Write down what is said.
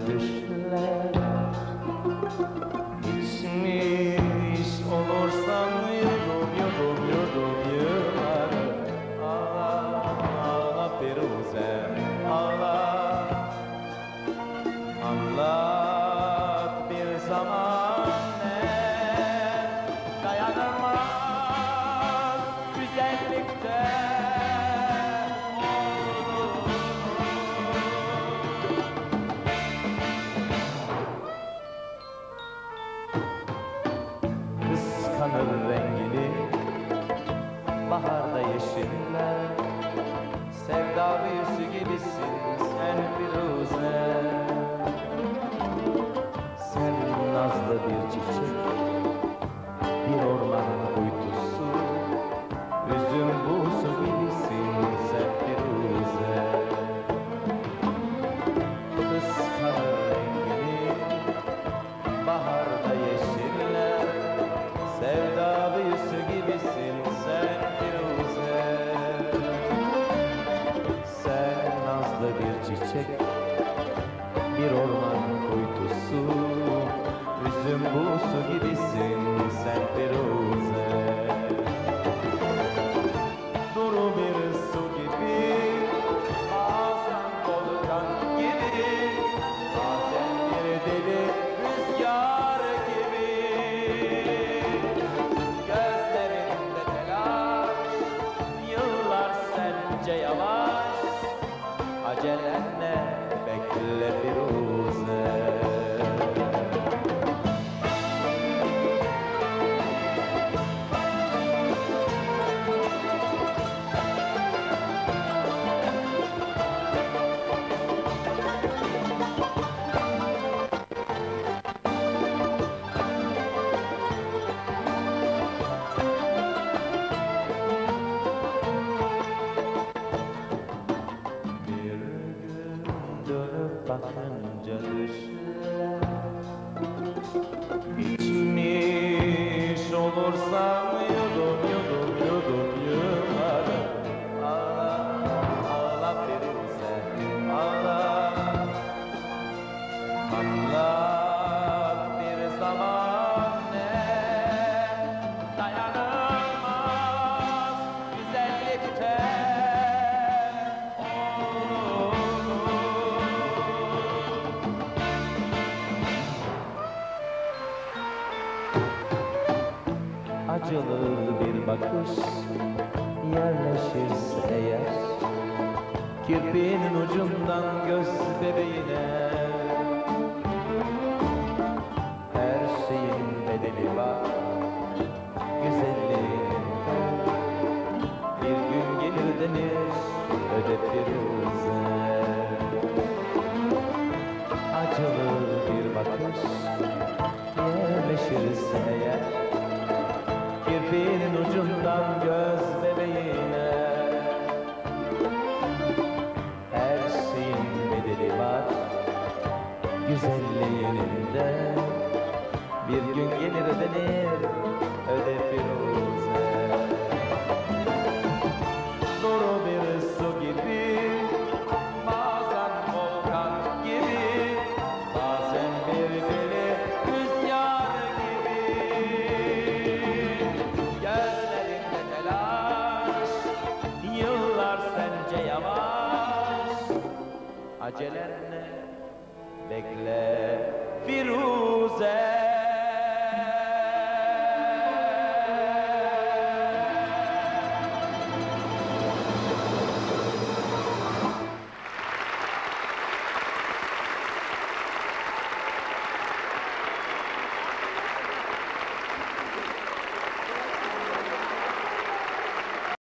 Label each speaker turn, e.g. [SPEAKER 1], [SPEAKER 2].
[SPEAKER 1] düşler İçmiş olursam yudum yudum yudum yıllar. Ağla ağla Firuze ağla Anlat bir zaman baharda yeşiller give Acılı bir bakış yerleşirse eğer Kirpiğinin ucundan göz bebeğine Her şeyin bedeli var Güzelliğin Bir gün gelir denir öde Firuze Acılı bir bakış yerleşirse eğer Güzelliğinin de Bir gün gelir denir Öde Firuze Duru bir su gibi Bazen volkan gibi Bazen bir deli rüzgar gibi. Gözlerinde telaş Yıllar sence yavaş. Acelenle bekle Firuze